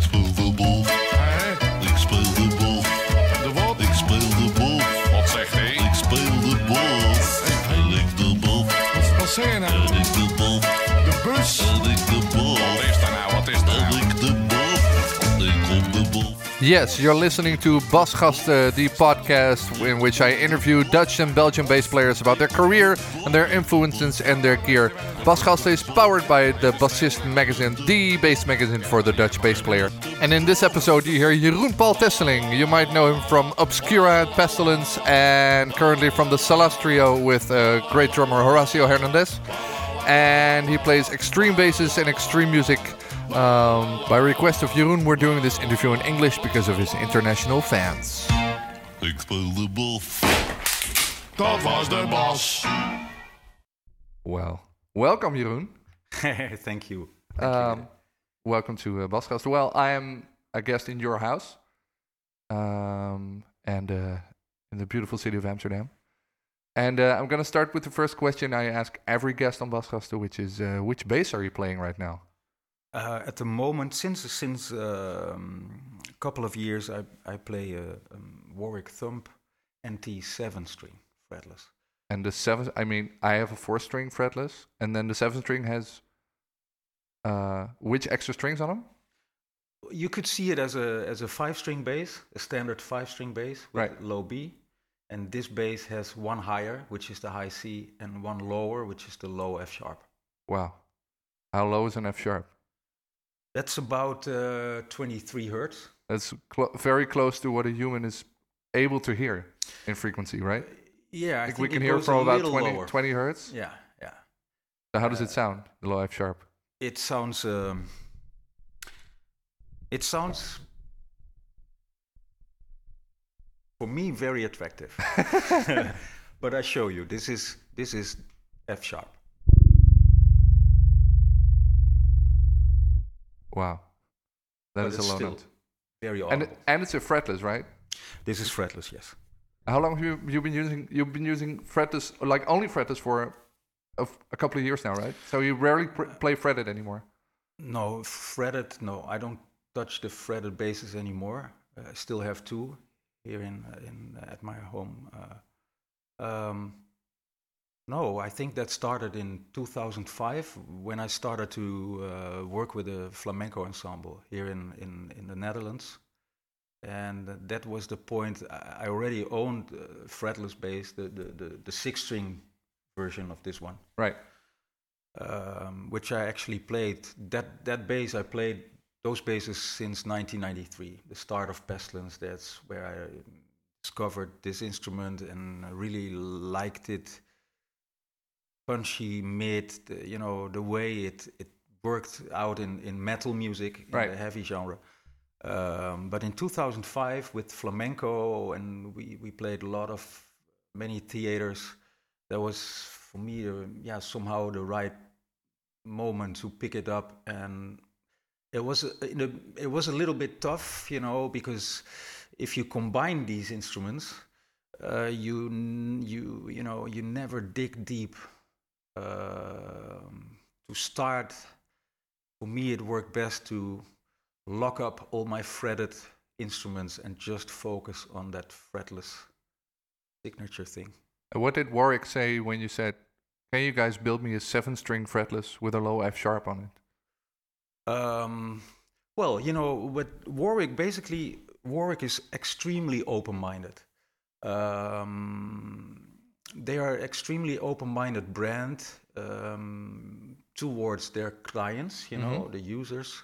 Speel de Yes, you're listening to Basgasten, the podcast in which I interview Dutch and Belgian bass players about their career and their influences and their gear. Basgasten is powered by the Bassist magazine, the bass magazine for the Dutch bass player. And in this episode, you hear Jeroen Paul Thesseling. You might know him from Obscura and Pestilence, and currently from the Salas trio with uh, great drummer Horacio Hernandez. And he plays extreme basses and extreme music. Um, by request of Jeroen, we're doing this interview in English because of his international fans. Ik speel de boef. Dat was de bas. Well, welcome, Jeroen. Thank you. Um, welcome to uh, Basgast. Well, I am a guest in your house, um, and uh, in the beautiful city of Amsterdam. And uh, I'm gonna start with the first question I ask every guest on Basgasten, which is, uh, which bass are you playing right now? Uh, at the moment, since since um, a couple of years, I I play a um, Warwick Thumb NT seven string fretless. And the seventh, I mean, I have a four string fretless, and then the seventh string has uh, which extra strings on them? You could see it as a as a five string bass, a standard five string bass with Right. low B, and this bass has one higher, which is the high C, and one lower, which is the low F sharp. Wow. How low is an F sharp? That's about uh, 23 hertz. That's clo- very close to what a human is able to hear in frequency, right? Yeah, I Like think we can hear from about 20, 20 hertz. Yeah, yeah. So how does it Uh, sound, the low F sharp? it sounds um, it sounds for me very attractive but i show you this is this is f sharp Wow. that but is a lot. still very And, and it's a fretless, right? this is fretless yes How long have you you been using you've been using fretless like only fretless for a couple of years now, right? So you rarely play fretted anymore. no fretted no i don't touch the fretted basses anymore Uh, i still have two here in in at my home uh, um, No, I think that started in 2005 when I started to uh, work with a flamenco ensemble here in, in, in the Netherlands. And that was the point. I already owned uh, fretless bass, the, the, the, the six string version of this one, Right. um, which I actually played. That, that bass I played those basses since 1993, the start of Pestilence. That's where I discovered this instrument and really liked it punchy mid the, you know the way it it worked out in in metal music in Right. the heavy genre um, but in 2005 with flamenco and we we played a lot of many theaters that was for me uh, yeah somehow the right moment to pick it up and it was a, a, it was a little bit tough you know because if you combine these instruments uh, you you you know you never dig deep to start for me it worked best to lock up all my fretted instruments and just focus on that fretless signature thing what did Warwick say when you said, "Can you guys build me a seven-string fretless with a low F sharp on it?" Um, well, you know, with Warwick, basically, Warwick is extremely open-minded. Um, they are extremely open-minded brand um, towards their clients, you know, the users.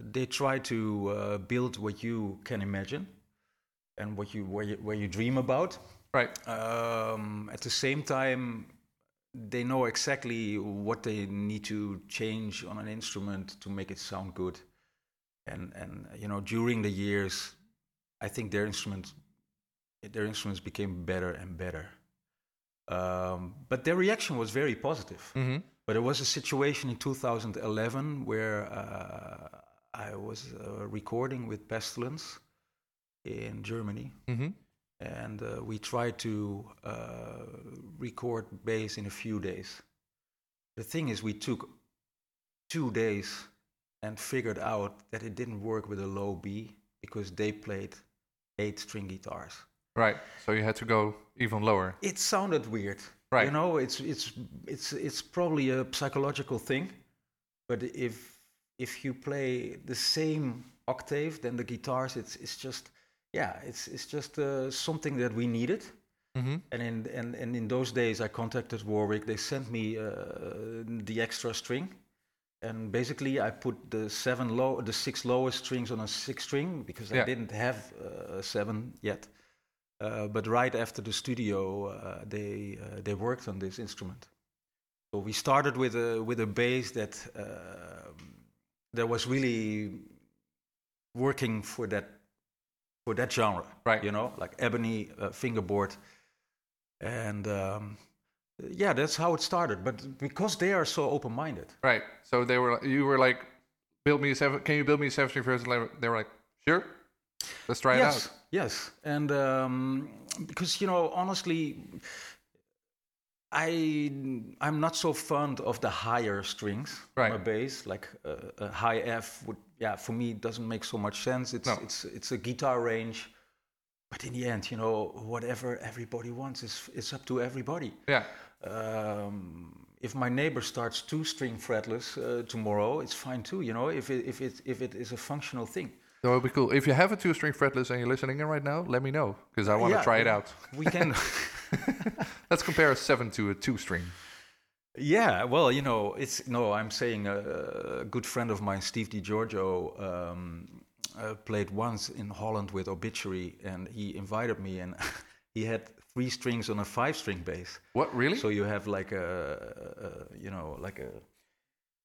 They try to uh, build what you can imagine and what you where you, where you dream about. Right. Um, at the same time, they know exactly what they need to change on an instrument to make it sound good. And and you know, during the years, I think their instruments their instruments became better and better. Um, but their reaction was very positive. Mm-hmm. But there was a situation in 2011 where uh, I was uh, recording with Pestilence in Germany, Mm-hmm. and uh, we tried to uh, record bass in a few days. The thing is, we took two days and figured out that it didn't work with a low B because they played eight string guitars. Right. So you had to go even lower. It sounded weird. Right. You know, it's it's it's it's probably a psychological thing, but if if you play the same octave than the guitars, it's it's just yeah, it's it's just uh, something that we needed. Mm-hmm. And in and, and in those days, I contacted Warwick. They sent me uh, the extra string, and basically I put the seven low, the six lowest strings on a six string because Yeah. I didn't have uh, seven yet. Uh, but right after the studio, uh, they uh, they worked on this instrument. So we started with a with a bass that uh, that was really working for that for that genre, Right. You know, like ebony uh, fingerboard, and um, yeah, that's how it started. But because they are so open-minded, Right. So they were. You were like, build me a seven. Can you build me a seven string first? They were like, sure. Let's try it yes, out. Yes, and um, because you know, honestly, I I'm not so fond of the higher strings Right. on a bass. Like uh, a high F would, yeah, for me it doesn't make so much sense. It's No. it's it's a guitar range, but in the end, you know, whatever everybody wants is is up to everybody. Yeah. Um, if my neighbor starts two string fretless uh, tomorrow, it's fine too. You know, if it if it if it is a functional thing. So it'd be cool. If you have a two string fretless and you're listening in right now, let me know because I want to Yeah, try it out. We can. Let's compare a seven to a two string. Yeah, well, you know, it's no. I'm saying a, a good friend of mine, Steve DiGiorgio, um, uh, played once in Holland with Obituary, and he invited me, and he had three strings on a five-string bass. What really? So you have like a, a you know, like a,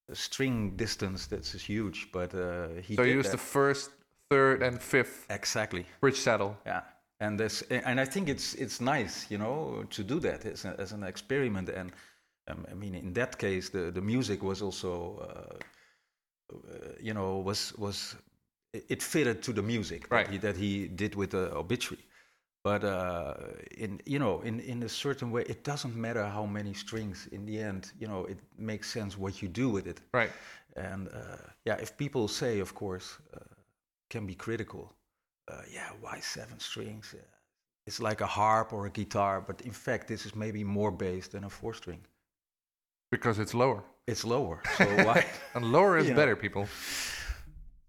a string distance that's huge. But uh, he So did you use that. the first, third, and fifth exactly. bridge saddle. Yeah, and this, and I think it's it's nice, you know, to do that as, a, as an experiment. And um, I mean, in that case, the the music was also, uh, uh, you know, was was it it fitted to the music Right. that, he, that he did with the obituary. But uh, in you know, in in a certain way, it doesn't matter how many strings. In the end, you know, it makes sense what you do with it. Right. And uh, yeah, if people say, of course, uh, can be critical. Uh, yeah, why seven strings? It's like a harp or a guitar, but in fact, this is maybe more bass than a four string. Because it's lower. It's lower, so why? And lower is You know. better, people.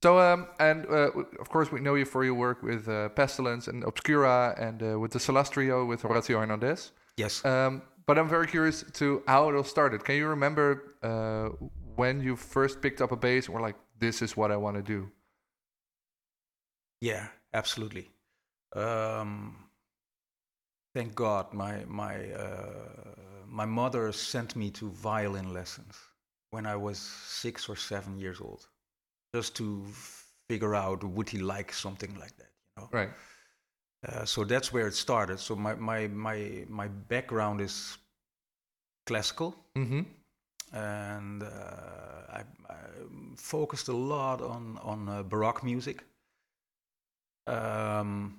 So, um, and uh, of course, we know you for your work with uh, Pestilence and Obscura and uh, with the Celestrio with Horacio Hernandez. yes. Um, but I'm very curious to how it all started. Can you remember uh, when you first picked up a bass and were like, this is what I want to do? Yeah, absolutely. Um, thank God, my my uh, my mother sent me to violin lessons when I was six or seven years old, just to figure out would he like something like that, you know. Right. Uh, so that's where it started. So my my my my background is classical, Mm-hmm. and uh, I, I focused a lot on on uh, baroque music. Um,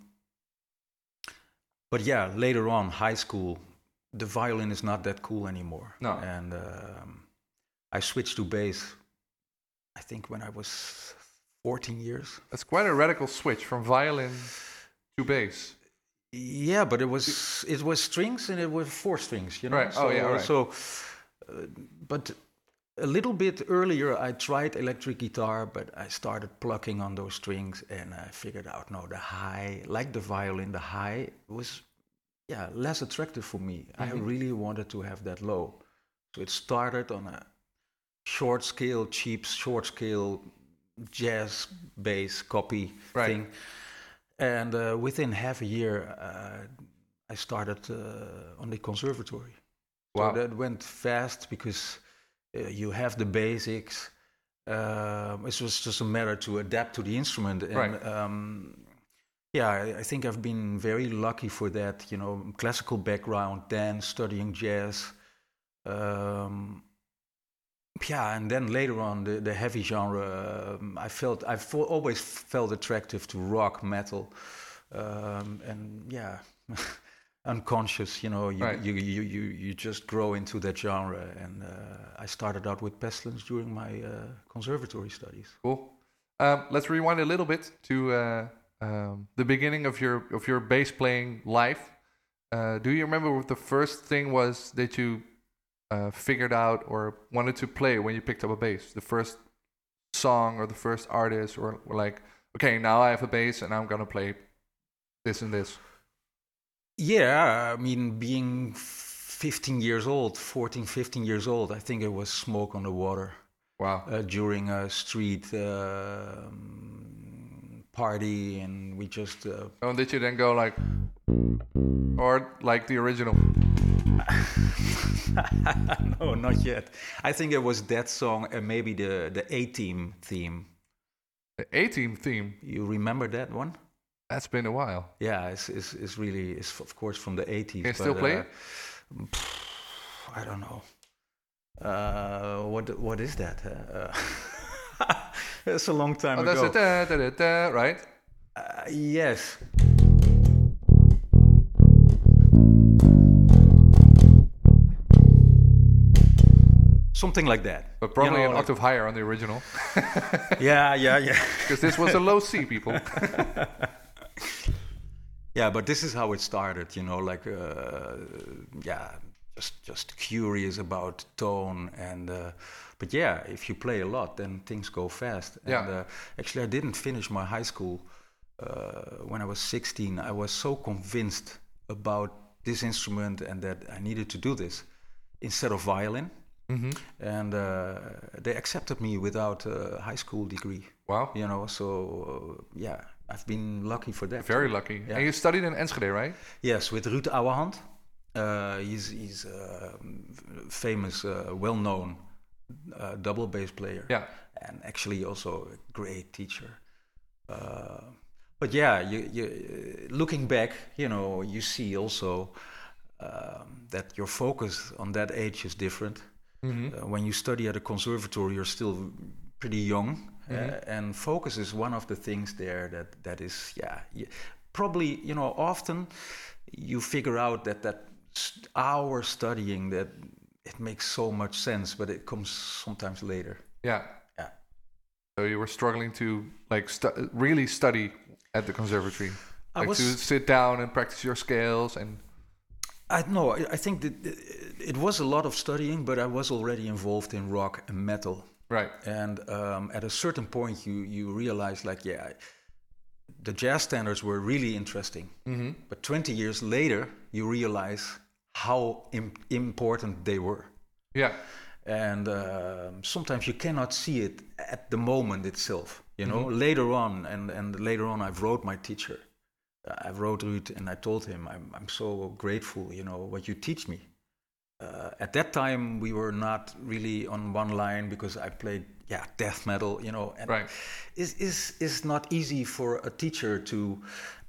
but yeah, later on, high school, the violin is not that cool anymore. No. and um, I switched to bass. I think when I was 14 years. That's quite a radical switch from violin to bass. Yeah, but it was it was strings and it was four strings, you know. Right. Oh, So, yeah, right. So, uh, but a little bit earlier, I tried electric guitar, but I started plucking on those strings, and I figured out no, the high, like the violin, the high was, yeah, less attractive for me. I Mhm. really wanted to have that low, so it started on a short scale, cheap short scale jazz bass copy Right. thing. And uh, within half a year, uh, I started uh, on the conservatory. Wow. So that went fast because you have the basics. Um, it was just a matter to adapt to the instrument. And Right. um, yeah, I, I think I've been very lucky for that. You know, classical background, then studying jazz. Um, yeah, and then later on, the, the heavy genre, um, I felt I've always felt attractive to rock, metal, um, and yeah, unconscious. You know, you, Right. you, you, you, you just grow into that genre. And uh, I started out with Pestilence during my uh, conservatory studies. Cool. Um, let's rewind a little bit to uh, um, the beginning of your of your bass playing life. Uh, do you remember what the first thing was that you uh, figured out or wanted to play when you picked up a bass? The first song or the first artist, or, or like, okay, now I have a bass and I'm gonna play this and this. Yeah, I mean, being 15 years old, 14, 15 years old, I think it was Smoke on the Water Wow. uh, during a street um, party, and we just. Uh, Oh, did you then go like, or like the original? no, not yet. I think it was that song and maybe the, the A Team theme. The A Team theme. You remember that one? That's been a while. Yeah, it's, it's, it's really, it's of course from the 80s. Can you still play it? pff, I don't know. Uh, what what is that? Uh, it's a long time Oh, that's ago. Da, da, da, da, right? Uh, yes. Something like that. But probably You know, an like- octave higher on the original. Yeah, yeah, yeah. Because this was a low C, people. Yeah, but this is how it started, you know, like, uh, yeah, just just curious about tone and, uh, but yeah, if you play a lot, then things go fast. And Yeah. uh, actually, I didn't finish my high school uh, when I was 16. I was so convinced about this instrument and that I needed to do this instead of violin. hmm And uh, they accepted me without a high school degree, Wow. you know, so uh, yeah, I've been lucky for that. Very lucky. Yeah. And you studied in Enschede, right? Yes, with Ruud Ouwehand. Uh, he's he's a famous, uh, well-known uh, double bass player. Yeah. and actually also a great teacher. Uh, but yeah, you, you looking back, you know, you see also um, that your focus on that age is different. hmm Uh, when you study at a conservatory, you're still pretty young, uh, and focus is one of the things there that that is, yeah, probably you know often you figure out that that hour studying that it makes so much sense, but it comes sometimes later. Yeah. Yeah. So you were struggling to like stu- really study at the conservatory, I like was- to sit down and practice your scales and. I know. I I think that uh, it was a lot of studying, but I was already involved in rock and metal. Right. And um, at a certain point, you you realize like, yeah, the jazz standards were really interesting. hmm But 20 years later, you realize how Im- important they were. Yeah. And um, sometimes you cannot see it at the moment itself. You know, later on, and, and later on, I wrote my teacher. I wrote Ruud, and I told him, "I'm I'm so grateful. You know what you teach me." Uh, at that time, we were not really on one line because I played, yeah, death metal. You know, and Right. is is is not easy for a teacher to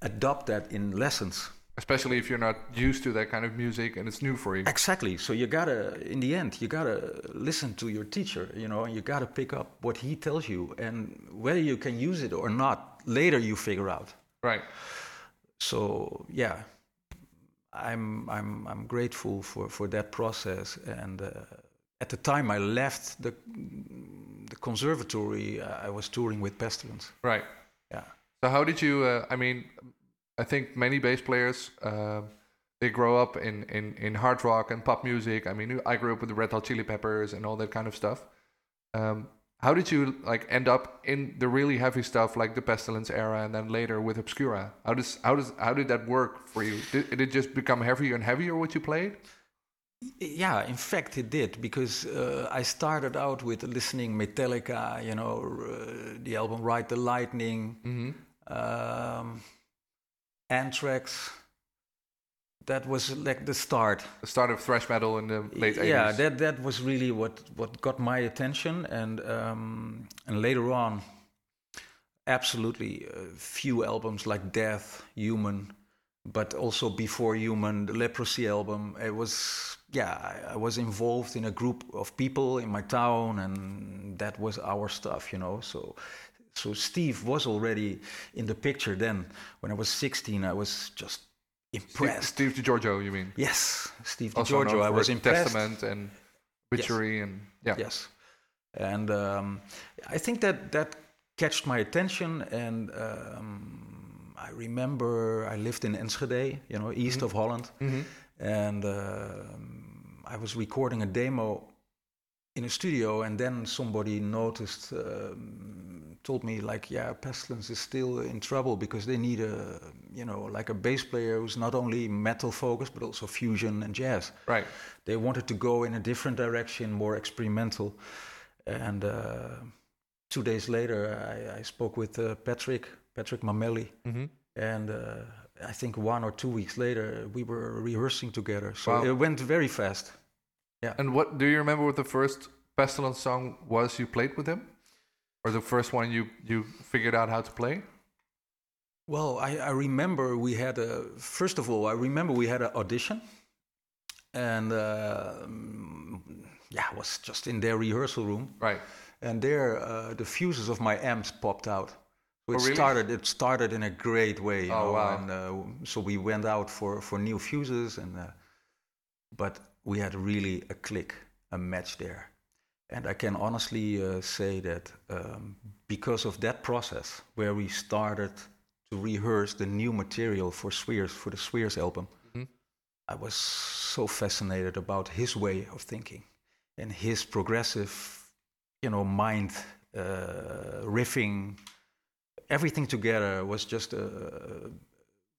adopt that in lessons. Especially if you're not used to that kind of music and it's new for you. Exactly. So you gotta, in the end, you gotta listen to your teacher, you know, and you gotta pick up what he tells you, and whether you can use it or not, later you figure out. Right. So yeah, I'm I'm I'm grateful for for that process. And uh, at the time I left the the conservatory, uh, I was touring with Pestilence. Right. Yeah. So how did you? Uh, I mean, I think many bass players uh, they grow up in, in in hard rock and pop music. I mean, I grew up with the Red Hot Chili Peppers and all that kind of stuff. Um, how did you like end up in the really heavy stuff like the Pestilence era and then later with Obscura? How does how does how did that work for you? Did, did it just become heavier and heavier what you played? Yeah, in fact, it did because uh, I started out with listening Metallica, you know, uh, the album Ride the Lightning, Mm-hmm. um, Anthrax. That was like the start. The start of thrash metal in the late 80s. Yeah, that that was really what what got my attention, and um, and later on, absolutely, a few albums like Death, Human, but also before Human, the Leprosy album. It was yeah, I, I was involved in a group of people in my town, and that was our stuff, you know. So. So Steve was already in the picture then. When I was 16, I was just impressed. Steve DiGiorgio, you mean? Yes, Steve Also DiGiorgio. I was impressed. Testament and Witchery and yeah. Yes, and um, I think that that catched my attention. And um, I remember I lived in Enschede, you know, east of Holland, Mhm. and um, I was recording a demo in a studio, and then somebody noticed, um, told me like, yeah, Pestilence is still in trouble because they need a, you know, like a bass player who's not only metal focused but also fusion and jazz Right. they wanted to go in a different direction, more experimental. And uh, two days later, I, I spoke with uh, Patrick, Patrick Mameli, hmm and uh, I think one or two weeks later, we were rehearsing together. So Wow. it went very fast. Yeah. And what do you remember what the first Pestilence song was you played with him? Or the first one you, you figured out how to play? Well, I, I remember we had a, first of all, I remember we had an audition. And uh, mm, yeah, I was just in their rehearsal room. Right. and there uh, the fuses of my amps popped out. So it Oh, really? started. It started in a great way. you Oh, know, wow. And uh, so we went out for for new fuses, and uh, but we had really a click, a match there. And I can honestly uh, say that um, because of that process, where we started to rehearse the new material for Spheres for the Spheres album, Mhm. I was so fascinated about his way of thinking and his progressive, you know, mind uh, riffing. Everything together was just a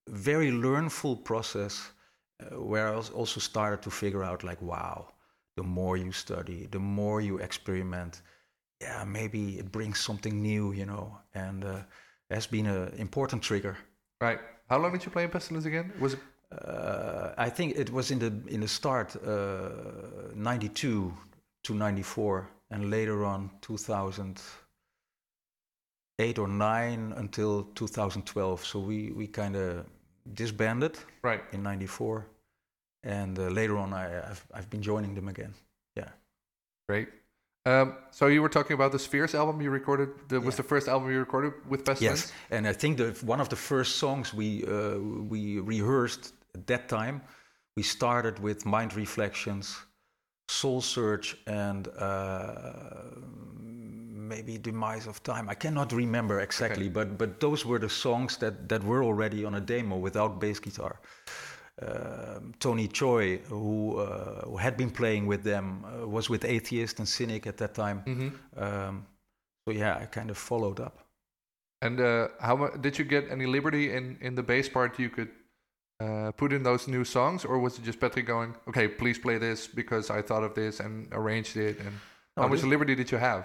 very learnful process uh, where I also started to figure out like, wow, the more you study, the more you experiment, yeah, maybe it brings something new, you know, and uh, has been an important trigger. Right. How long did you play in Pestilence again? Was it Uh, I think it was in the in the start uh, 92 to 94 and later on 2008 or 9 until 2012 so we we kind of disbanded right? in 94 and uh, later on I, I've, I've been joining them again yeah Great. Um, so you were talking about the Spheres album you recorded. That was the first album you recorded with Pestilence. Yes, and I think that one of the first songs we uh, we rehearsed at that time, we started with Mind Reflections, Soul Search, and uh, maybe Demise of Time. I cannot remember exactly, but but those were the songs that that were already on a demo without bass guitar. Um, Tony Choy, who, uh, who had been playing with them, uh, was with Atheist and Cynic at that time. hmm Um, so yeah, I kind of followed up. And uh, how mu- did you get any liberty in in the bass part you could uh, put in those new songs, or was it just Patrick going, "Okay, please play this because I thought of this and arranged it"? And No, how much liberty did you have?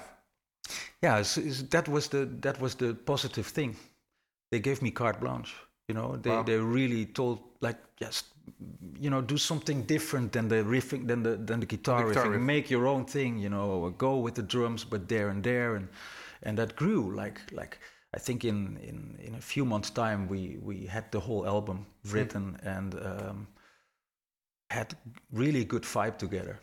yeah it's, it's, that was the that was the positive thing they gave me carte blanche you know they Wow. they really told like just you know do something different than the riffing than the than the guitar, guitar riffing riff. make your own thing you know go with the drums but there and there and and that grew like like I think in in in a few months time we we had the whole album written and um, had really good vibe together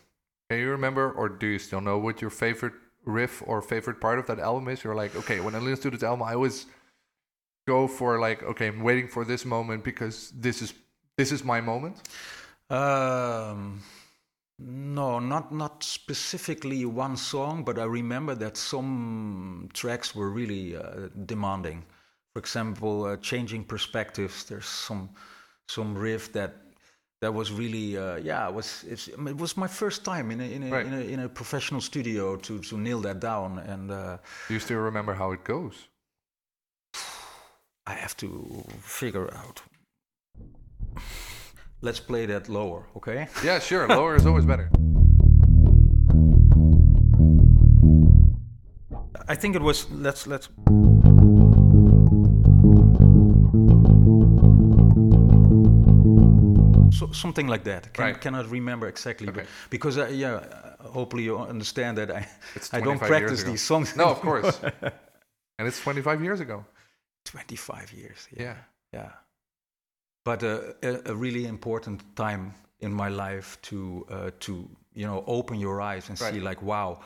Can you remember, or do you still know what your favorite riff or favorite part of that album is? You're like, okay, when I listen to this album, I always go for like, okay, I'm waiting for this moment because this is this is my moment. Um, no, not not specifically one song, but I remember that some tracks were really uh, demanding. For example, uh, changing perspectives. There's some some riff that that was really uh, yeah. It was it's, it was my first time in a in a, Right. in, a in a professional studio to to nail that down, and uh, Do you still remember how it goes? I have to figure out. Let's play that lower, okay? Yeah, sure. Lower is always better. I think it was let's let's so, something like that. Can, Right. Cannot remember exactly, but Okay. because uh, yeah, uh, hopefully you understand that I I don't practice these songs. No, of course. and it's 25 years ago. Twenty five years. Yeah. yeah. But uh, a, a really important time in my life to uh, to you know open your eyes and see like wow,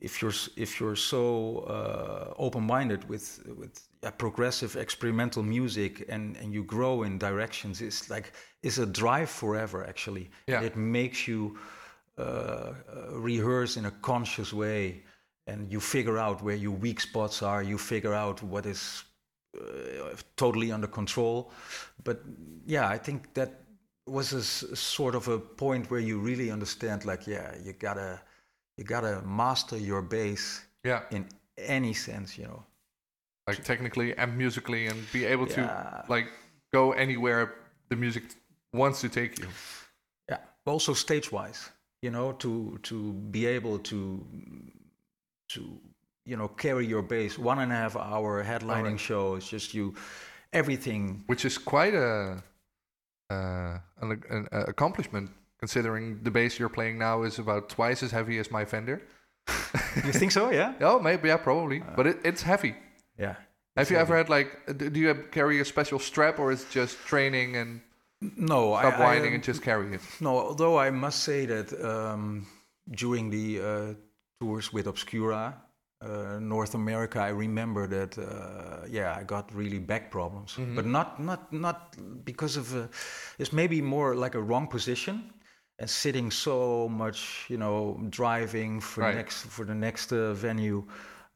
if you're if you're so uh, open minded with with yeah, progressive experimental music and, and you grow in directions is like is a drive forever actually Yeah. it makes you uh, uh, rehearse in a conscious way and you figure out where your weak spots are you figure out what is uh, totally under control but yeah i think that was a s- sort of a point where you really understand like yeah you gotta you gotta master your bass Yeah. in any sense you know Like technically and musically, and be able Yeah. to like go anywhere the music wants to take you. Yeah, also stage wise, you know, to to be able to to you know carry your bass one and a half hour headlining Alright. show. It's just you everything. which is quite a uh, an, an uh, accomplishment considering the bass you're playing now is about twice as heavy as my Fender. You think so? Yeah. Oh, maybe yeah, probably, but it, it's heavy. Yeah. Have you ever had like, uh, do you carry a special strap or is it just training and No, stop I, whining I, and just carry it? no. Although I must say that um, during the uh, tours with Obscura. Uh, North America, I remember that. Uh, yeah, I got really back problems, but not not not because of. Uh, it's maybe more like a wrong position, and sitting so much, you know, driving for Right. next for the next uh, venue.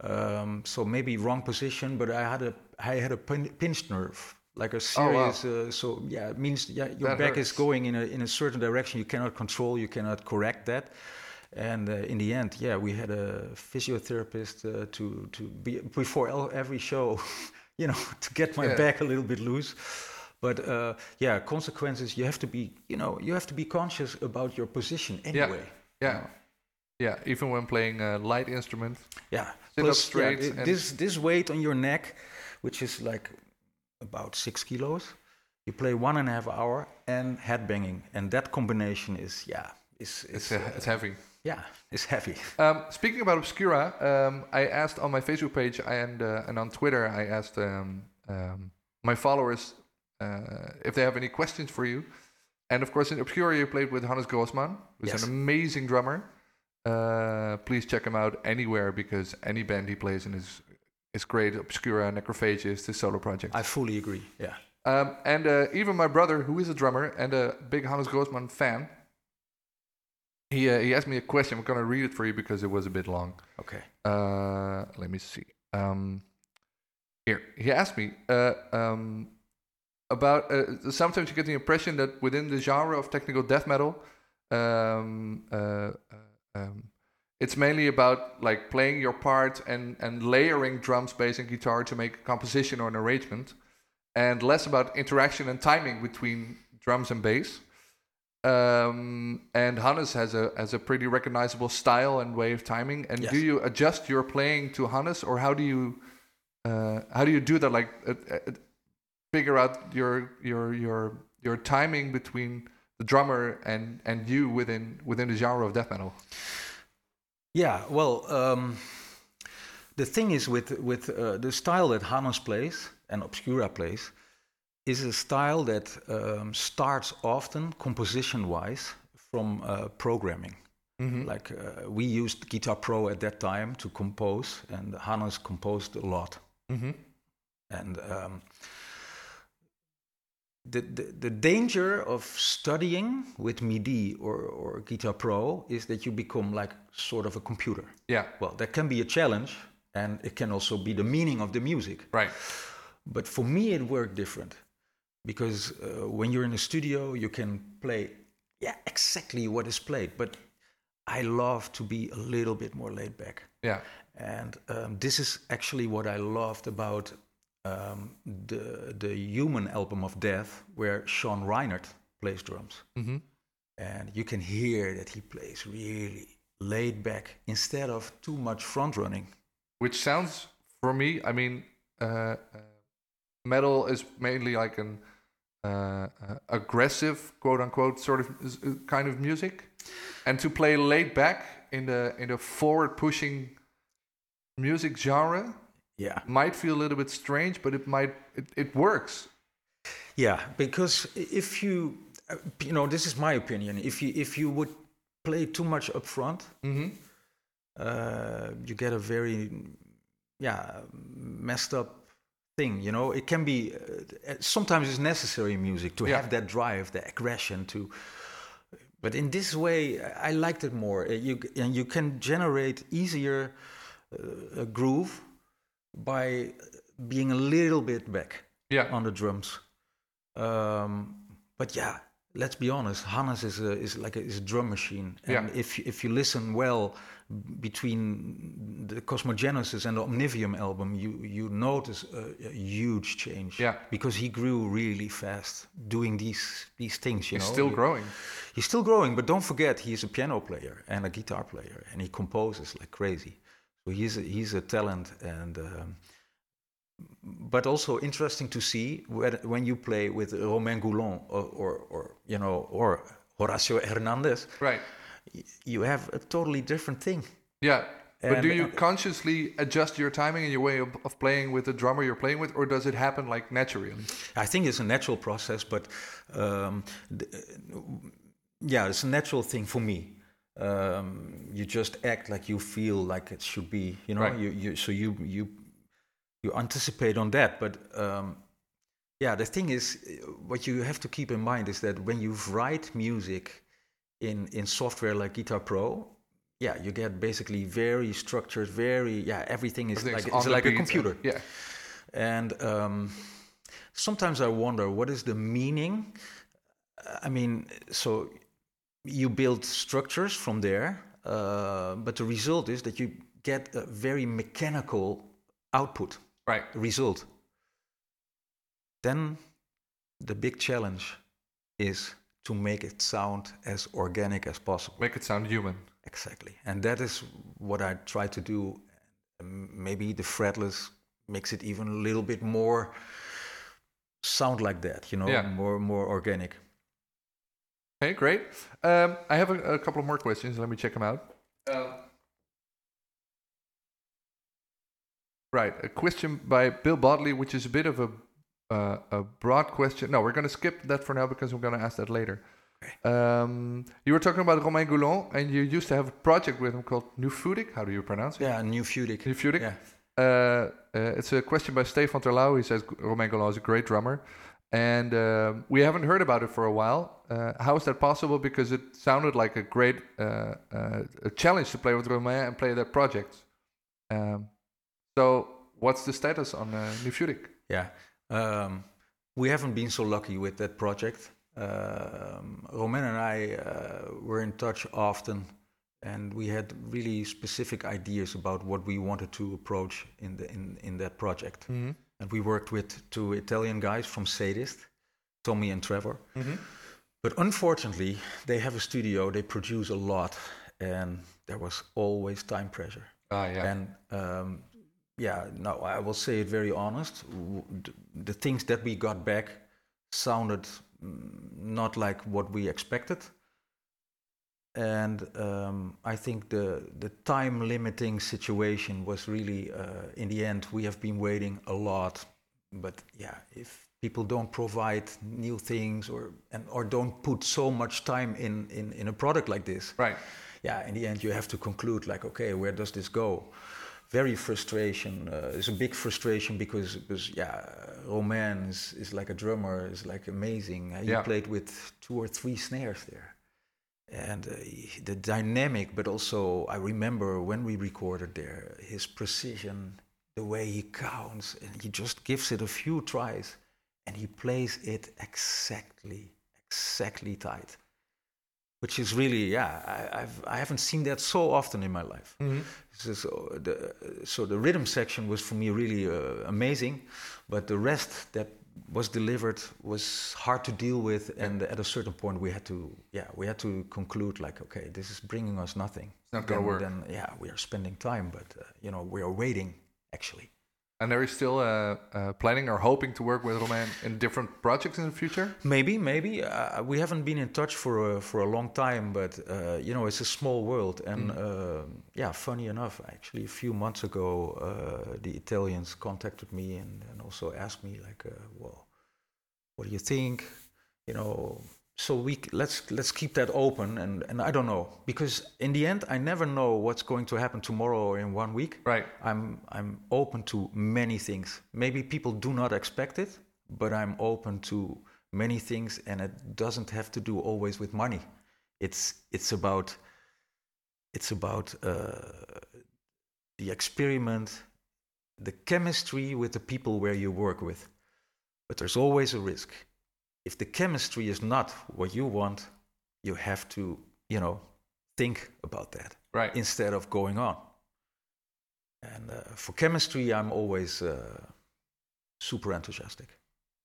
Um, so maybe wrong position, but I had a I had a pin, pinched nerve, like a Oh, wow. serious. uh, so yeah, it means yeah, your That back is going in a in a certain direction. You cannot control. You cannot correct that. And uh, in the end, yeah, we had a physiotherapist uh, to to be before every show, you know, to get my Yeah. back a little bit loose. But uh, yeah, consequences. You have to be, you know, you have to be conscious about your position anyway. Yeah, yeah. Even when playing a light instrument, Yeah. Sit up Plus, straight yeah, this this weight on your neck, which is like about six kilos, you play one and a half hour and headbanging, and that combination is yeah, is it's is uh, it's heavy. Yeah, it's heavy. Um, speaking about Obscura, um, I asked on my Facebook page and uh, and on Twitter, I asked um, um, my followers uh, if they have any questions for you. And of course, in Obscura, you played with Hannes Grossmann, who's Yes. an amazing drummer. Uh, please check him out anywhere because any band he plays in is is great. Obscura, Necrophagus, his solo project. I fully agree. Yeah. Um, and uh, even my brother, who is a drummer and a big Hannes Grossmann fan, he uh, he asked me a question. I'm gonna read it for you because it was a bit long. Okay. Uh, let me see. Um, here, he asked me uh, um, about. Uh, sometimes you get the impression that within the genre of technical death metal, um, uh, uh, um, it's mainly about like playing your part and and layering drums, bass, and guitar to make a composition or an arrangement, and less about interaction and timing between drums and bass. Um, and Hannes has a has a pretty recognizable style and way of timing. And Yes. do you adjust your playing to Hannes, or how do you uh, how do you do that? Like uh, uh, figure out your your your your timing between the drummer and and you within within the genre of death metal. Yeah. Well, um, the thing is with with uh, the style that Hannes plays and Obscura plays is a style that um, starts often composition-wise from uh, programming. Like uh, we used Guitar Pro at that time to compose, and Hannes composed a lot. Mm-hmm. And um, the, the the danger of studying with MIDI or, or Guitar Pro is that you become like sort of a computer. Yeah. Well, that can be a challenge, and it can also be the meaning of the music. Right. But for me, it worked different because uh, when you're in a studio, you can play, yeah, exactly what is played. But I love to be a little bit more laid back. Yeah. And um, this is actually what I loved about um, the the Human album of Death, where Sean Reinert plays drums, Mm-hmm. and you can hear that he plays really laid back instead of too much front running. Which sounds for me, I mean, uh, uh, metal is mainly like an uh, aggressive, quote unquote, sort of uh, kind of music, and to play laid back in the in the forward pushing music genre Yeah, might feel a little bit strange, but it might it, it works. yeah, because if you, uh, you know, this is my opinion. If you if you would play too much up front, Mm-hmm. uh, you get a very yeah messed up thing. You know, it can be. Uh, sometimes it's necessary in music to Yeah. have that drive, the aggression to. But in this way, I liked it more. Uh, You and you can generate easier uh, a groove by being a little bit back Yeah. on the drums. Um, but yeah, let's be honest. Hannes is a, is like a, is a drum machine, and Yeah. if if you listen well between the Cosmogenesis and the Omnivium album, you you notice a, a huge change. Yeah. because he grew really fast doing these these things. You He's know, still He- growing. He's still growing, but don't forget he's a piano player and a guitar player, and he composes like crazy. So he's a, he's a talent, and um, but also interesting to see when, when you play with Romain Goulon or, or, or you know or Horacio Hernandez, Right. You have a totally different thing. Yeah. But do you consciously adjust your timing and your way of, of playing with the drummer you're playing with, or does it happen like naturally? I think it's a natural process, but um, yeah, it's a natural thing for me. Um, you just act like you feel like it should be, you know. Right. You, you so you you you anticipate on that, but um, yeah, the thing is, uh, what you have to keep in mind is that when you write music in in software like Guitar Pro. Yeah, you get basically very structured, very yeah. Everything is Everything's like it's like a beat and- computer. yeah. And um, sometimes I wonder what is the meaning. Uh, I mean, so you build structures from there, uh, but the result is that you get a very mechanical output Right. result. Then the big challenge is to make it sound as organic as possible. Make it sound human. Exactly. And that is what I try to do. Maybe the fretless makes it even a little bit more sound like that, you know, Yeah. more more organic. Okay, great. Um, I have a, a couple of more questions. Let me check them out. Um, right, a question by Bill Bodley, which is a bit of a uh, a broad question. No, we're going to skip that for now because we're going to ask that later. Um, you were talking about Romain Goulon, and you used to have a project with him called Nufudic. How do you pronounce it? Yeah, new Fudic. Nufudic. Yeah. Uh, uh, it's a question by Stefan Terlouw. He says Romain Goulon is a great drummer, and um we haven't heard about it for a while. Uh, how is that possible? Because it sounded like a great uh, uh, a challenge to play with Romain and play that project. Um, so, what's the status on uh, Nufudic? Yeah. Um, we haven't been so lucky with that project. Um, Romain and I uh, were in touch often, and we had really specific ideas about what we wanted to approach in the in, in that project. Mm-hmm. And we worked with two Italian guys from Sadist, Tommy and Trevor. Mm-hmm. But unfortunately, they have a studio, they produce a lot, and there was always time pressure. Ah, yeah. And um, yeah, no, I will say it very honest. The things that we got back sounded mm, not like what we expected. And um, I think the the time limiting situation was really, uh, in the end, we have been waiting a lot. But yeah, if people don't provide new things or and or don't put so much time in in, in a product like this, right. yeah, in the end, you have to conclude like, okay, where does this go? Very frustration. Uh, it's a big frustration because, because yeah, Romain is, is like a drummer, is like amazing. Uh, he Yeah. played with two or three snares there. And uh, he- the dynamic, but also I remember when we recorded there, his precision, the way he counts, and he just gives it a few tries, and he plays it exactly, exactly tight which is really yeah I, I've I haven't seen that so often in my life. Mm-hmm. So, so the so the rhythm section was for me really uh, amazing, but the rest that was delivered was hard to deal with, and at a certain point we had to yeah we had to conclude like okay this is bringing us nothing. It's not gonna Then- work. Then yeah we are spending time, but uh, you know we are waiting actually. And are you still uh, uh, planning or hoping to work with Romain in different projects in the future? Maybe, maybe uh, we haven't been in touch for a, for a long time, but uh, you know it's a small world, and uh, yeah, funny enough, actually, a few months ago, uh, the Italians contacted me and, and also asked me like, uh, well, what do you think? You know, so we let's let's keep that open and and I don't know because in the end I never know what's going to happen tomorrow or in one week. Right. I'm I'm open to many things. Maybe people do not expect it, but I'm open to many things and it doesn't have to do always with money. It's it's about it's about uh, the experiment, the chemistry with the people where you work with. But there's always a risk. If the chemistry is not what you want, you have to, you know, think about that Right. instead of going on. And uh, for chemistry, I'm always uh, super enthusiastic.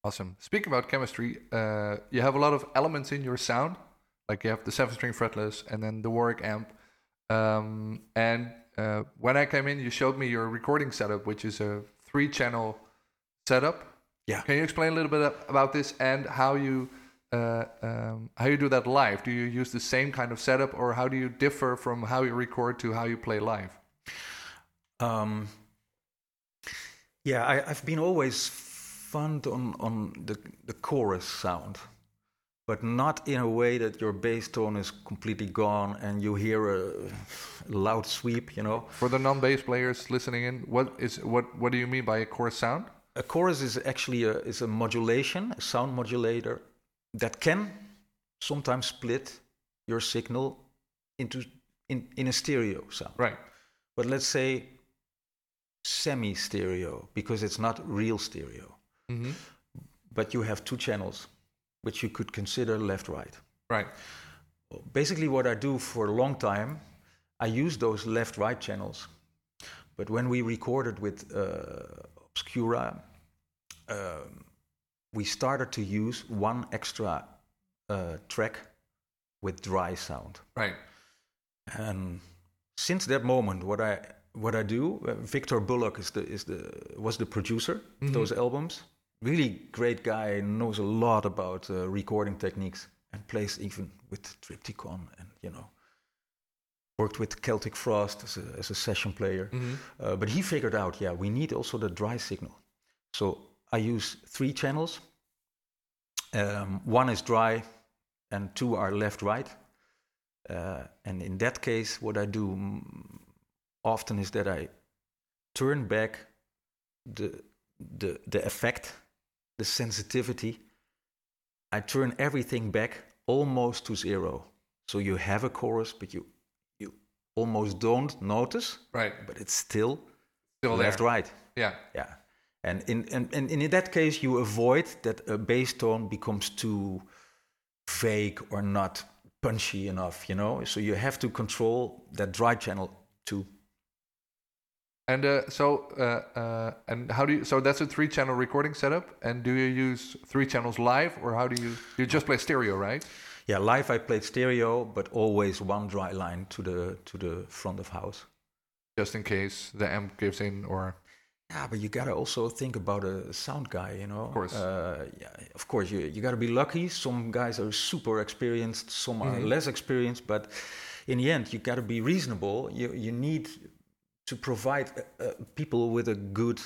Awesome. Speaking about chemistry, uh, you have a lot of elements in your sound. Like you have the seven string fretless and then the Warwick amp. Um, and uh, when I came in, you showed me your recording setup, which is a three channel setup. Yeah. Can you explain a little bit about this and how you uh, um, how you do that live? Do you use the same kind of setup, or how do you differ from how you record to how you play live? Um, yeah, I, I've been always fond on, on the, the chorus sound, but not in a way that your bass tone is completely gone and you hear a loud sweep, you know. For the non-bass players listening in, what is what what do you mean by a chorus sound? A chorus is actually a, is a modulation, a sound modulator that can sometimes split your signal into in, in a stereo sound. Right. But let's say semi stereo because it's not real stereo. hmm But you have two channels which you could consider left right. Right. Basically, what I do for a long time, I use those left right channels. But when we recorded with uh, Obscura, um, we started to use one extra uh, track with dry sound. Right. And since that moment, what I what I do, uh, Victor Bullock is the is the was the producer of those albums. Really great guy, knows a lot about uh, recording techniques and plays even with Triptykon and you know worked with Celtic Frost as a, as a session player. Uh, but he figured out, yeah, we need also the dry signal. So I use three channels. Um, one is dry, and two are left right. Uh, and in that case, what I do often is that I turn back the the the effect, the sensitivity. I turn everything back almost to zero. So you have a chorus, but you almost don't notice, Right. but it's still, Still left there. right. Yeah. Yeah. And in, and, and in that case, you avoid that a bass tone becomes too vague or not punchy enough, you know? So you have to control that dry channel too. And uh, so, uh, uh, and how do you? So that's a three-channel recording setup. And do you use three channels live, or how do you? You just play stereo, right? Yeah, live I played stereo, but always one dry line to the to the front of house. Just in case the amp gives in, or Yeah, but you gotta also think about a sound guy, you know. Of course. Uh, yeah, of course. You you gotta be lucky. Some guys are super experienced, some are less experienced. But in the end, you gotta be reasonable. You you need to provide uh, uh, people with a good,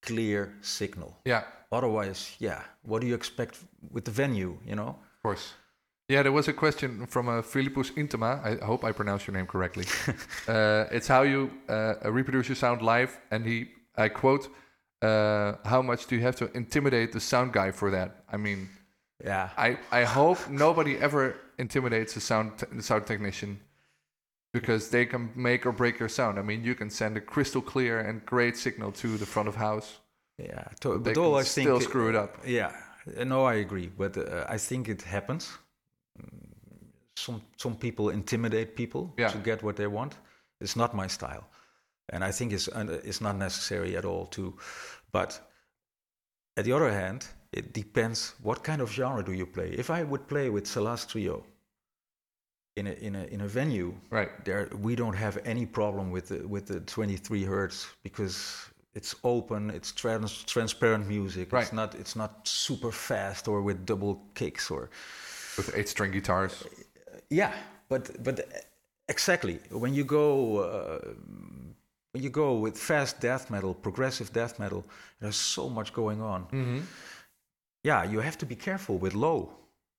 clear signal. yeah, Otherwise, yeah, what do you expect with the venue? You know. of course. Yeah, there was a question from uh, Philippus Intema. I hope I pronounce your name correctly. uh, it's how you uh, reproduce your sound live, and he, I quote, uh, "How much do you have to intimidate the sound guy for that?" I mean, Yeah. I, I hope nobody ever intimidates a sound te- the sound technician because they can make or break your sound. I mean, you can send a crystal clear and great signal to the front of house. Yeah, to, but all I think still screw it up. Yeah, no, I agree, but uh, I think it happens. Some some people intimidate people Yeah. to get what they want. It's not my style, and I think it's it's not necessary at all to. But at the other hand, it depends what kind of genre do you play. If I would play with Salazh Trio in a in a in a venue, Right. there we don't have any problem with the, with the 23 hertz because it's open it's trans, transparent music Right. it's not it's not super fast or with double kicks or With eight string guitars. Yeah but but exactly when you go uh, when you go with fast death metal progressive death metal there's so much going on Mm-hmm. yeah you have to be careful with low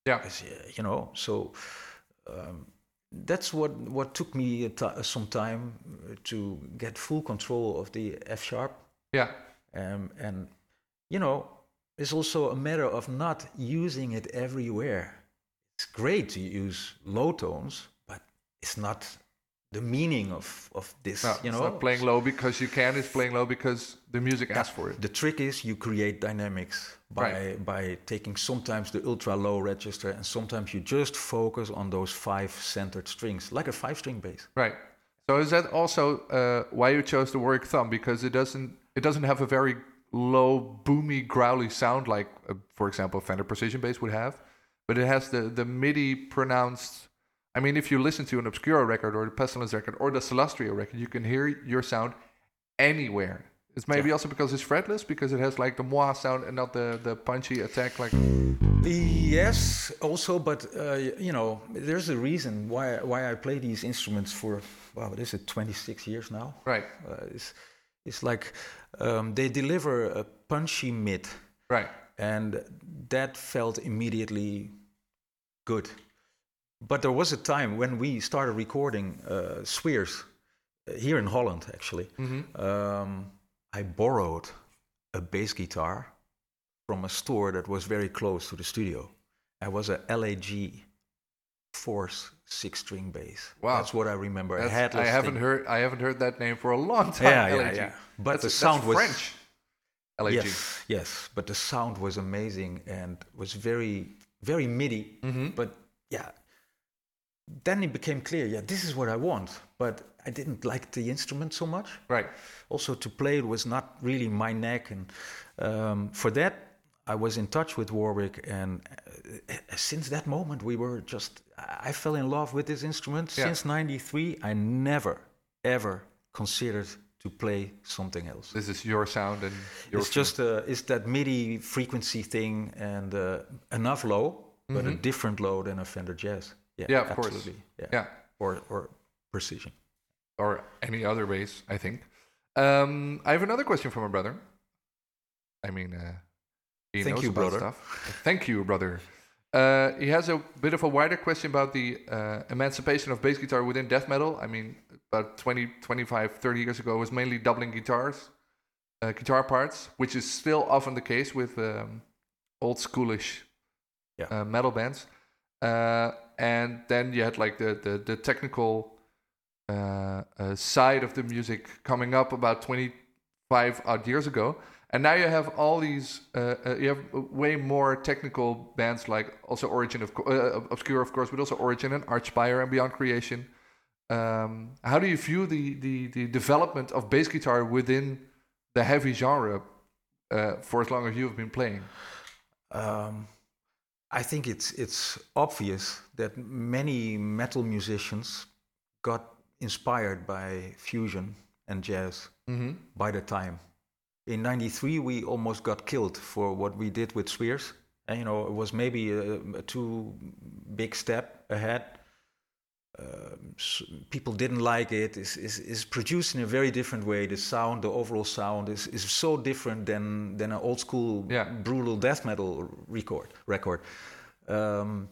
Yeah. Uh, you know, so um, that's what what took me ti- some time uh, to get full control of the F sharp, Yeah. um, and you know, it's also a matter of not using it everywhere. It's great to use low tones, but it's not the meaning of of this. No, you it's know, not playing low because you can. It's playing low because the music asks for it. The trick is you create dynamics by Right. by taking sometimes the ultra low register and sometimes you just focus on those five centered strings, like a five string bass. Right. So is that also uh, why you chose the Warwick Thumb? Because it doesn't it doesn't have a very low, boomy, growly sound like, uh, for example, a Fender Precision bass would have, but it has the the MIDI pronounced. I mean, if you listen to an Obscura record or the Pestilence record or the Salazh Trio record, you can hear your sound anywhere. It's maybe also because it's fretless, because it has like the moi sound and not the the punchy attack like. Yes, also, but uh, you know, there's a reason why why I play these instruments for well, what is it, 26 years now? Right. Uh, it's it's like um, they deliver a punchy mid, Right. And that felt immediately good. But there was a time when we started recording uh, Spheres uh, here in Holland, actually. Um, I borrowed a bass guitar from a store that was very close to the studio. It was a LAG Force six-string bass. Wow. that's what I remember. I haven't thing. heard I haven't heard that name for a long time. Yeah, yeah, LAG. yeah. But That's- the sound was French. LAG. Yes, yes, but the sound was amazing and was very, very MIDI. Mm-hmm. But yeah, then it became clear. Yeah, this is what I want. But I didn't like the instrument so much. Right. Also, to play it was not really my neck, and um, for that, I was in touch with Warwick. And uh, since that moment, we were just. I fell in love with this instrument. Yeah. Since '93, I never, ever considered to play something else This is your sound and your it's just uh, it's that MIDI frequency thing and uh, enough low, but a different low than a Fender Jazz. Yeah, Mm-hmm. Yeah, of course. Yeah. yeah, or or precision. or any other bass, I think. Um, I have another question from my brother. I mean, uh, he Thank knows you, about brother. stuff. Thank you, brother. Uh, he has a bit of a wider question about the uh, emancipation of bass guitar within death metal. I mean, about 20, 25, 30 years ago, it was mainly doubling guitars, uh, guitar parts, which is still often the case with um, old schoolish Yeah. uh, metal bands. Uh, and then you had like the the, the technical uh, uh, side of the music coming up about 25 odd years ago. And now you have all these, uh, uh, you have way more technical bands like also Origin, of uh, Obscura, of course, but also Origin and Archspire and Beyond Creation. Um, how do you view the, the, the development of bass guitar within the heavy genre uh, for as long as you have been playing? Um, I think it's it's obvious that many metal musicians got inspired by fusion and jazz Mm-hmm. by the time. In '93, we almost got killed for what we did with Spheres. And you know, it was maybe a, a too big step ahead. Um, s people didn't like it. It's, it's, it's produced in a very different way. The sound, the overall sound, is, is so different than than an old school Yeah. brutal death metal record. Record. Um,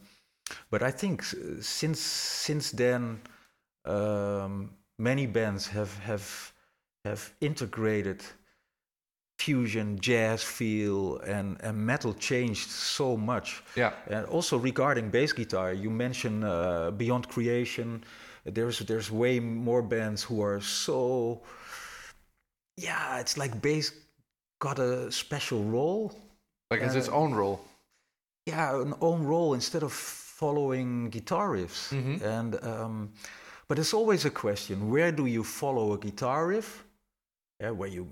but I think since since then, um, many bands have have have integrated fusion, jazz feel, and, and metal changed so much. Yeah. And also regarding bass guitar, you mentioned uh, Beyond Creation. There's there's way more bands who are so. Yeah, it's like bass got a special role. Like it's its Uh, own role. Yeah, an own role instead of following guitar riffs. Mhm. And um, but it's always a question: where do you follow a guitar riff? Yeah, where you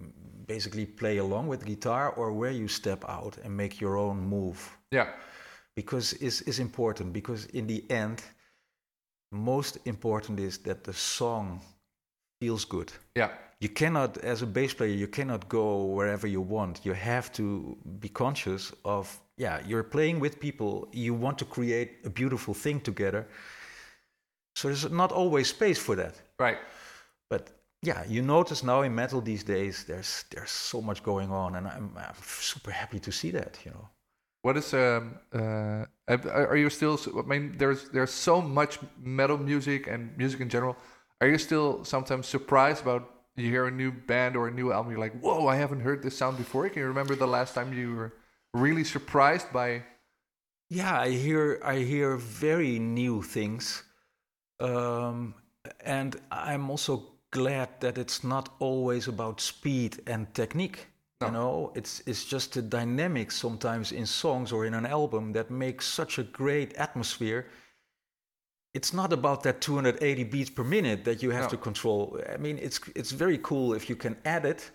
basically play along with guitar, or where you step out and make your own move Yeah. because is is important because in the end most important is that the song feels good Yeah. you cannot as a bass player you cannot go wherever you want you have to be conscious of yeah you're playing with people you want to create a beautiful thing together so there's not always space for that Right. but yeah you notice now in metal these days there's there's so much going on and i'm, I'm super happy to see that you know What is um uh are you still? I mean, there's there's so much metal music and music in general. Are you still sometimes surprised about you hear a new band or a new album? You're like, whoa, I haven't heard this sound before. Can you remember the last time you were really surprised by? Yeah, I hear I hear very new things, um, and I'm also glad that it's not always about speed and technique. No. You know, it's it's just the dynamics sometimes in songs or in an album that makes such a great atmosphere. It's not about that 280 beats per minute that you have No. to control. I mean, it's it's very cool if you can add it,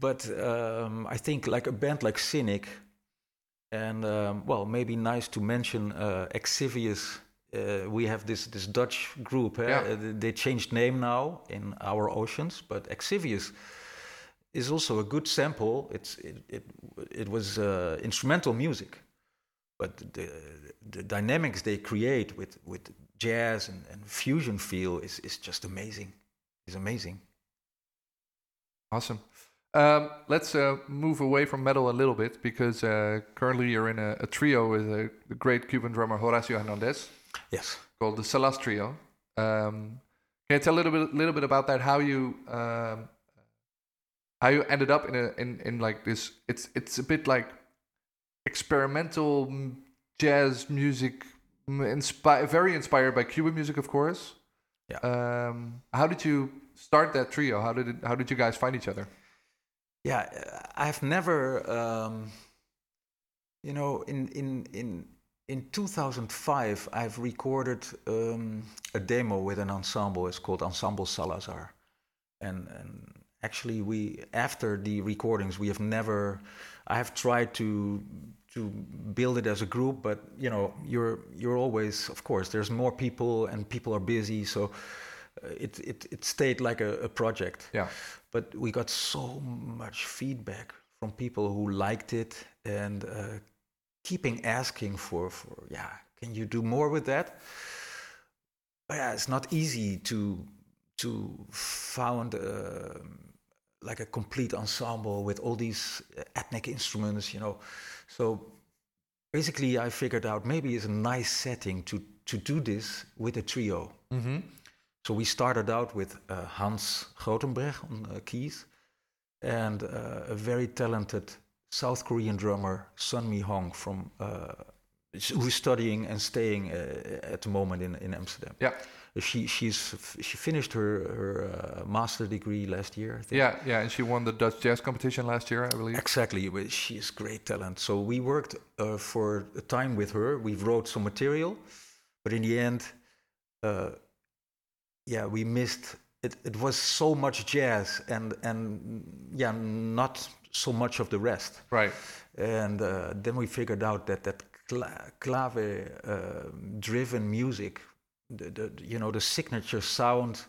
but um, I think like a band like Cynic, and um, well, maybe nice to mention uh, Exivious. Uh, we have this this Dutch group. eh? Yeah. Uh, they changed name now in our oceans, but Exivious is also a good sample. It's it it, it was uh, instrumental music, but the the dynamics they create with with jazz and, and fusion feel is is just amazing. Is amazing. Awesome. Um, let's uh, move away from metal a little bit because uh, currently you're in a, a trio with a, the great Cuban drummer Horacio Hernandez Yes. called the Salazh Trio. Um, can you tell a little bit, little bit about that? How you um, how you ended up in a in, in like this? It's it's a bit like experimental jazz music, mm, inspi- very inspired by Cuban music, of course. Yeah. Um, how did you start that trio? How did it, how did you guys find each other? Yeah, I've never, um, you know, in in in in 2005, I've recorded um, a demo with an ensemble. It's called Ensemble Salazar, and and actually, we after the recordings, we have never. I have tried to to build it as a group, but you know, you're you're always, of course, there's more people and people are busy, so. Uh, it, it, it stayed like a, a project Yeah. but we got so much feedback from people who liked it and uh, keeping asking for for yeah can you do more with that? But yeah it's not easy to to found uh, like a complete ensemble with all these uh, ethnic instruments you know? So basically i figured out maybe it's a nice setting to to do this with a trio. Mm-hmm. so we started out with uh, Hans Grotenbreg on uh, keys and uh, a very talented South Korean drummer, Sun Mi Hong, from uh, who's studying and staying uh, at the moment in, in Amsterdam. Yeah. She she's she finished her her uh, master degree last year. I think. Yeah, yeah, and she won the Dutch jazz competition last year, I believe. Exactly, but she is great talent. So we worked uh, for a time with her. We wrote some material, but in the end, uh, yeah, we missed. It, it was so much jazz and and yeah, not so much of the rest. Right. And uh, then we figured out that that cla- clave uh, driven music, the, the you know the signature sound,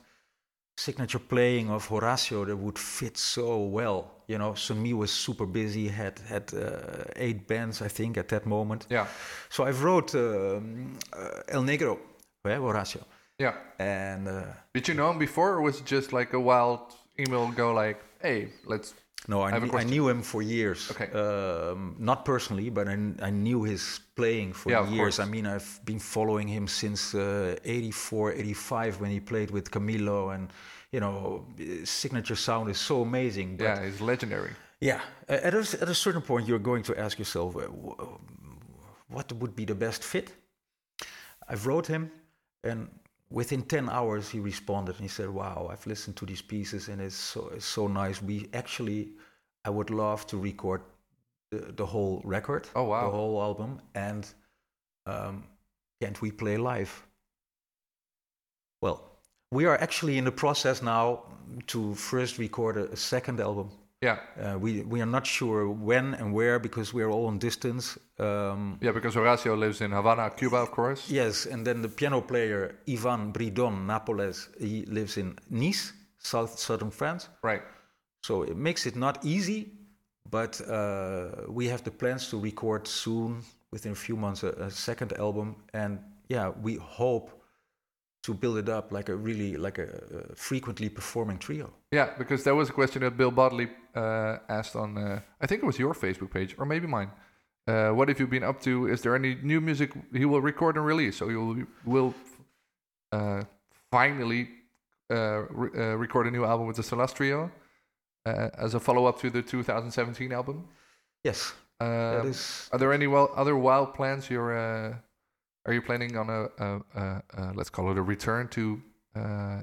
signature playing of Horacio that would fit so well. You know, Sumi was super busy, had had uh, eight bands I think at that moment. Yeah. So I wrote um, uh, El Negro, eh, Horacio, Yeah. and. Uh, Did you know him before, or was it just like a wild email go like, "Hey, let's"? No, I, have a kn- I knew him for years. Okay. Um, not personally, but I, I knew his playing for Yeah, years. I mean, I've been following him since uh, 84, 85 when he played with Camilo. And, you know, his signature sound is so amazing. But Yeah, he's legendary. yeah, at a, at a certain point, you're going to ask yourself, uh, what would be the best fit? I've wrote him, and within 10 hours, he responded and he said, Wow, I've listened to these pieces and it's so, it's so nice. We actually, I would love to record the, the whole record, Oh, wow. the whole album, and um, can't we play live? Well, we are actually in the process now to first record a, a second album. Yeah, Uh, we we are not sure when and where because we are all on distance. Um, yeah, because Horacio lives in Havana, Cuba, of course. yes, and then the piano player Ivan Bridon Napoles he lives in Nice, south southern France. Right. So it makes it not easy, but uh, we have the plans to record soon, within a few months, a, a second album, and yeah, we hope to build it up like a really like a, a frequently performing trio. Yeah, because that was a question that Bill Bodley uh, asked on, uh, I think it was your Facebook page or maybe mine. Uh, what have you been up to? Is there any new music he will record and release? So you will uh, finally uh, re- uh, record a new album with the Salazh Trio uh, as a follow up to the 2017 album. Yes, that Um, is. are there any well, other wild plans? You're uh, are you planning on a, a, a, a let's call it a return to uh,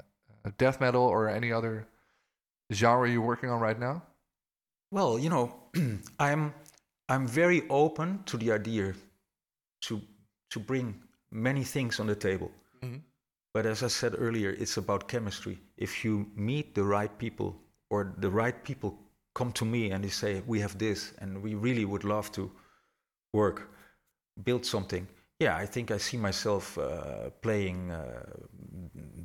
death metal or any other genre you're working on right now? Well, you know, I'm I'm very open to the idea to to bring many things on the table. Mhm. But as I said earlier, it's about chemistry. If you meet the right people or the right people come to me and they say, "We have this and we really would love to work, build something." Yeah, I think I see myself uh, playing uh,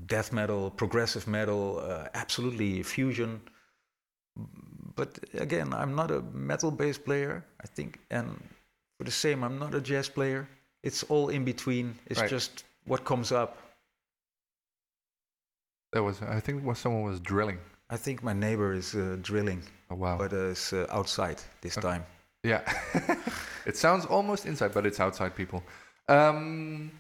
death metal, progressive metal, uh, absolutely fusion but again, I'm not a metal bass player, I think, and for the same, I'm not a jazz player. It's all in between. It's Right. just what comes up. That was I think was someone was drilling. I think my neighbor is uh, drilling, Oh wow. but uh, it's uh, outside this time. Yeah. it sounds almost inside, but it's outside people. Um,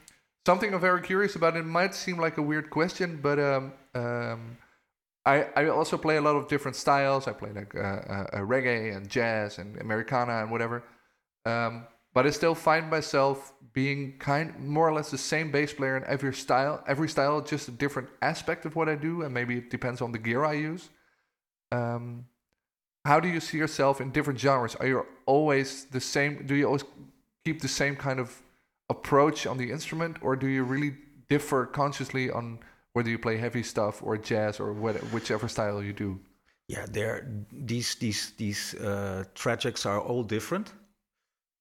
something I'm very curious about. It might seem like a weird question, but um, um, I, I also play a lot of different styles. I play like uh, uh, uh, reggae and jazz and Americana and whatever. Um, but I still find myself being kind, more or less the same bass player in every style. Every style, just a different aspect of what I do, and maybe it depends on the gear I use. Um, how do you see yourself in different genres? Are you always the same? Do you always keep the same kind of approach on the instrument, or do you really differ consciously on whether you play heavy stuff or jazz or what, whichever style you do? Yeah, there. These these these uh, tracks are all different,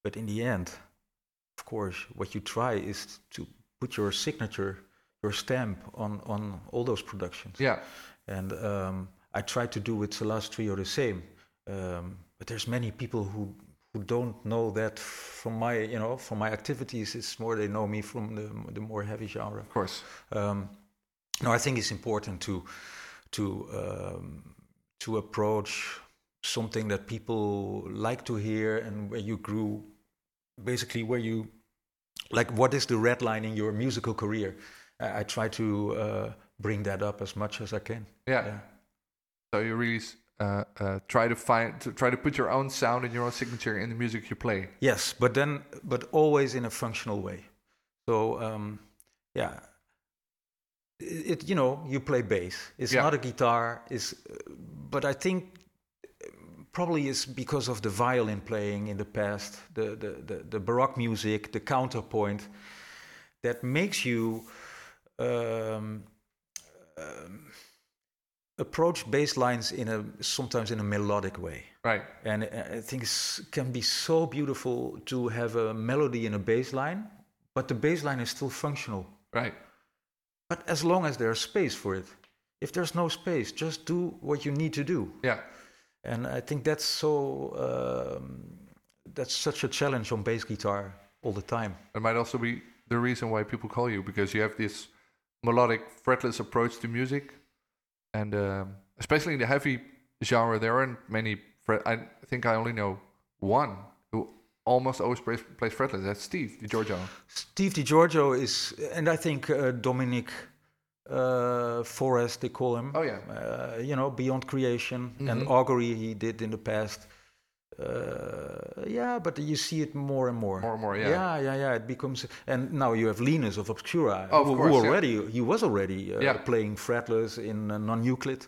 but in the end, of course, what you try is to put your signature, your stamp on on all those productions. Yeah, and um, I try to do with Salazh Trio the same. Um, but there's many people who who don't know that from my you know from my activities. It's more they know me from the the more heavy genre. of course. Um, no, I think it's important to to um, to approach something that people like to hear and where you grew, basically where you like. What is the red line in your musical career? I, I try to uh, bring that up as much as I can. Yeah. Yeah. So you really uh, uh, try to find, to try to put your own sound and your own signature in the music you play. Yes, but then, but always in a functional way. So, um, yeah, it, you know you play bass. It's Yeah. not a guitar. Is, but I think probably it's because of the violin playing in the past, the the the, the baroque music, the counterpoint, that makes you. Um, um, approach bass lines in a sometimes in a melodic way Right. and I I think it can be so beautiful to have a melody in a bass line, but the bass line is still functional. Right. But as long as there's space for it. If there's no space, just do what you need to do. Yeah. And I think that's so, um, that's such a challenge on bass guitar all the time. It might also be the reason why people call you because you have this melodic, fretless approach to music, and um, especially in the heavy genre, there aren't many. Fret- I think I only know one who almost always plays, plays fretless. That's Steve DiGiorgio. Steve DiGiorgio is, and I think uh, Dominic uh, Forrest, they call him. Oh, yeah. Uh, you know, Beyond Creation and Mhm. Augury he did in the past. Uh, yeah, but you see it more and more. More and more, yeah. Yeah, yeah, yeah. It becomes, and now you have Linus of Obscura, Oh, of who, course, who yeah. already he was already uh, Yeah. playing fretless in uh, Noneuclid,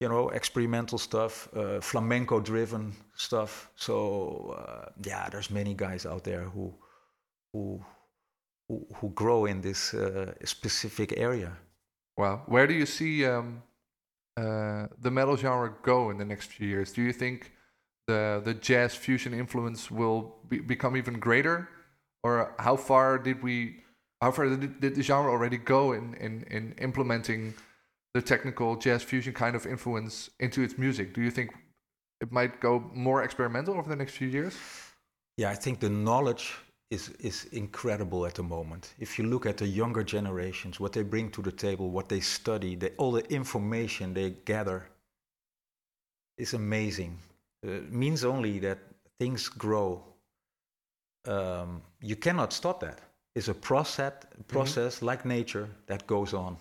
you know, experimental stuff, uh, flamenco-driven stuff. So uh, yeah, there's many guys out there who who who, who grow in this uh, specific area. Well, Where do you see um, uh, the metal genre go in the next few years? Do you think the the jazz fusion influence will be, become even greater, or how far did we? How far did, did the genre already go in, in, in implementing the technical jazz fusion kind of influence into its music? Do you think it might go more experimental over the next few years? Yeah, I think the knowledge is is incredible at the moment. If you look at the younger generations, what they bring to the table, what they study, all the information they gather is amazing. Uh, means only that things grow um, you cannot stop that. It's a process, process like nature that goes on,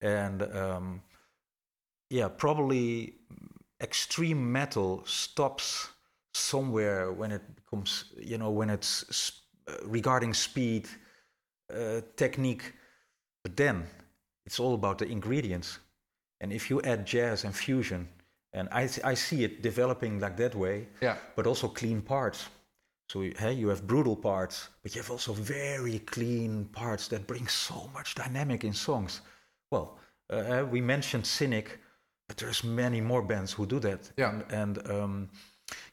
and um, yeah, probably extreme metal stops somewhere when it becomes, you know, when it's sp- uh, regarding speed, uh, technique, but then it's all about the ingredients. And if you add jazz and fusion, and I, I see it developing like that way, Yeah. but also clean parts. So you- hey, you have brutal parts, but you have also very clean parts that bring so much dynamic in songs. Well, uh, uh, we mentioned Cynic, but there's many more bands who do that. Yeah. And, and um,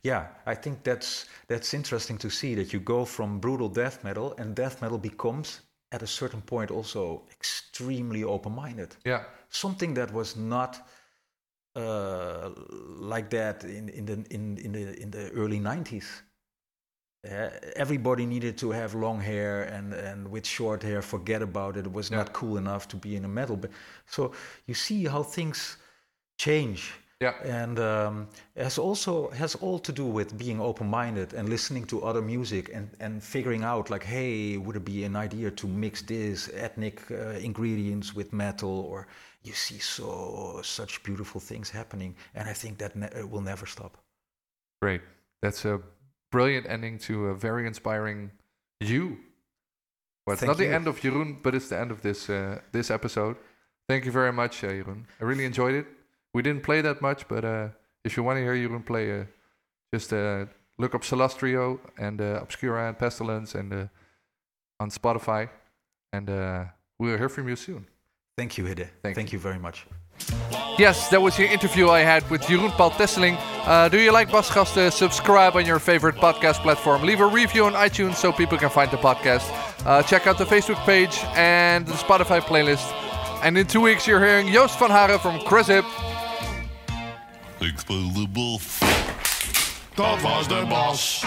yeah, I think that's that's interesting to see that you go from brutal death metal, and death metal becomes at a certain point also extremely open-minded Yeah. something that was not uh, like that in, in the in, in the in the early 90s. Uh, everybody needed to have long hair and, and with short hair, forget about it. It was not cool enough to be in a metal band. So you see how things change. Yeah. And um, has also has all to do with being open-minded and listening to other music and, and figuring out like, hey, would it be an idea to mix this ethnic uh, ingredients with metal? Or you see so such beautiful things happening, and I think that ne- it will never stop. Great. That's a brilliant ending to a very inspiring you. Well, it's Thank not the end of Jeroen, but it's the end of this uh, this episode. Thank you very much, uh, Jeroen. I really enjoyed it. We didn't play that much, but uh, if you want to hear Jeroen play, uh, just uh, look up Salazh Trio and uh, Obscura and Pestilence and uh, on Spotify, and uh, we'll hear from you soon. Thank you, Hidde. Thank Thank, you. very much. Yes, that was the interview I had with Jeroen Paul Thesseling. Uh, do you like Basgasten? Subscribe on your favorite podcast platform. Leave a review on iTunes so people can find the podcast. Uh, check out the Facebook page and the Spotify playlist. And in two weeks, you're hearing Joost van Haren from Chris Hip. Ik speel de bof. Dat was de bas.